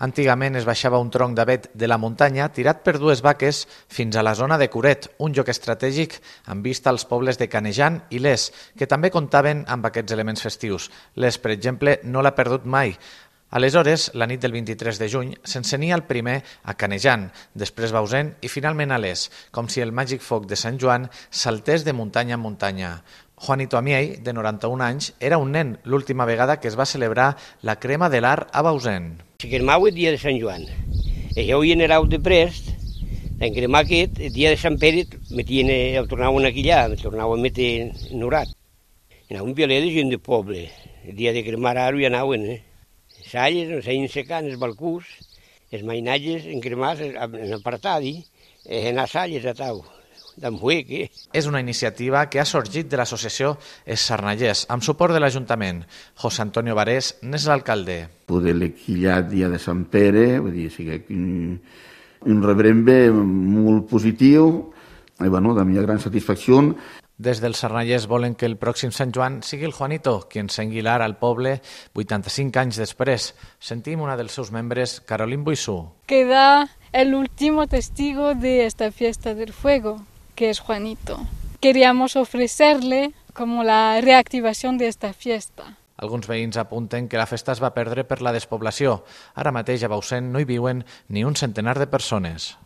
Antigament es baixava un tronc d'avet de la muntanya tirat per dues vaques fins a la zona de Curet, un lloc estratègic amb vista als pobles de Canejan i Les, que també comptaven amb aquests elements festius. Les, per exemple, no l'ha perdut mai. Aleshores, la nit del 23 de juny, s'encenia el primer a Canejan, després Bausen i finalment a Les, com si el màgic foc de Sant Joan saltés de muntanya en muntanya. Juanito Amiei, de 91 anys, era un nen l'última vegada que es va celebrar la crema de l'art a Bausen. Se cremava el dia de Sant Joan. I jo hi anava de prest, en cremar aquest, el dia de Sant Pere, metien, el tornaven aquí allà, me tornaven a metre norat. Anava un violer de gent de poble. El dia de cremar ara hi anaven, eh? Salles, no seguien secant, els balcús, els mainatges en cremar, en apartadi, en a salles a tau d'Ambueque. És una iniciativa que ha sorgit de l'associació Sarnallers, amb suport de l'Ajuntament. José Antonio Varés n'és l'alcalde. Poder l'equillat dia de Sant Pere, vull dir, sí que un, un rebrembe molt positiu, i bueno, de mi gran satisfacció. Des dels Sarnallers volen que el pròxim Sant Joan sigui el Juanito qui ensengui l'art al poble 85 anys després. Sentim una dels seus membres, Carolín Buissú. Queda el último testigo de esta fiesta del fuego que es Juanito. Queríamos ofrecerle como la reactivación de esta fiesta. Alguns veïns apunten que la festa es va perdre per la despoblació. Ara mateix a Bausen no hi viuen ni un centenar de persones.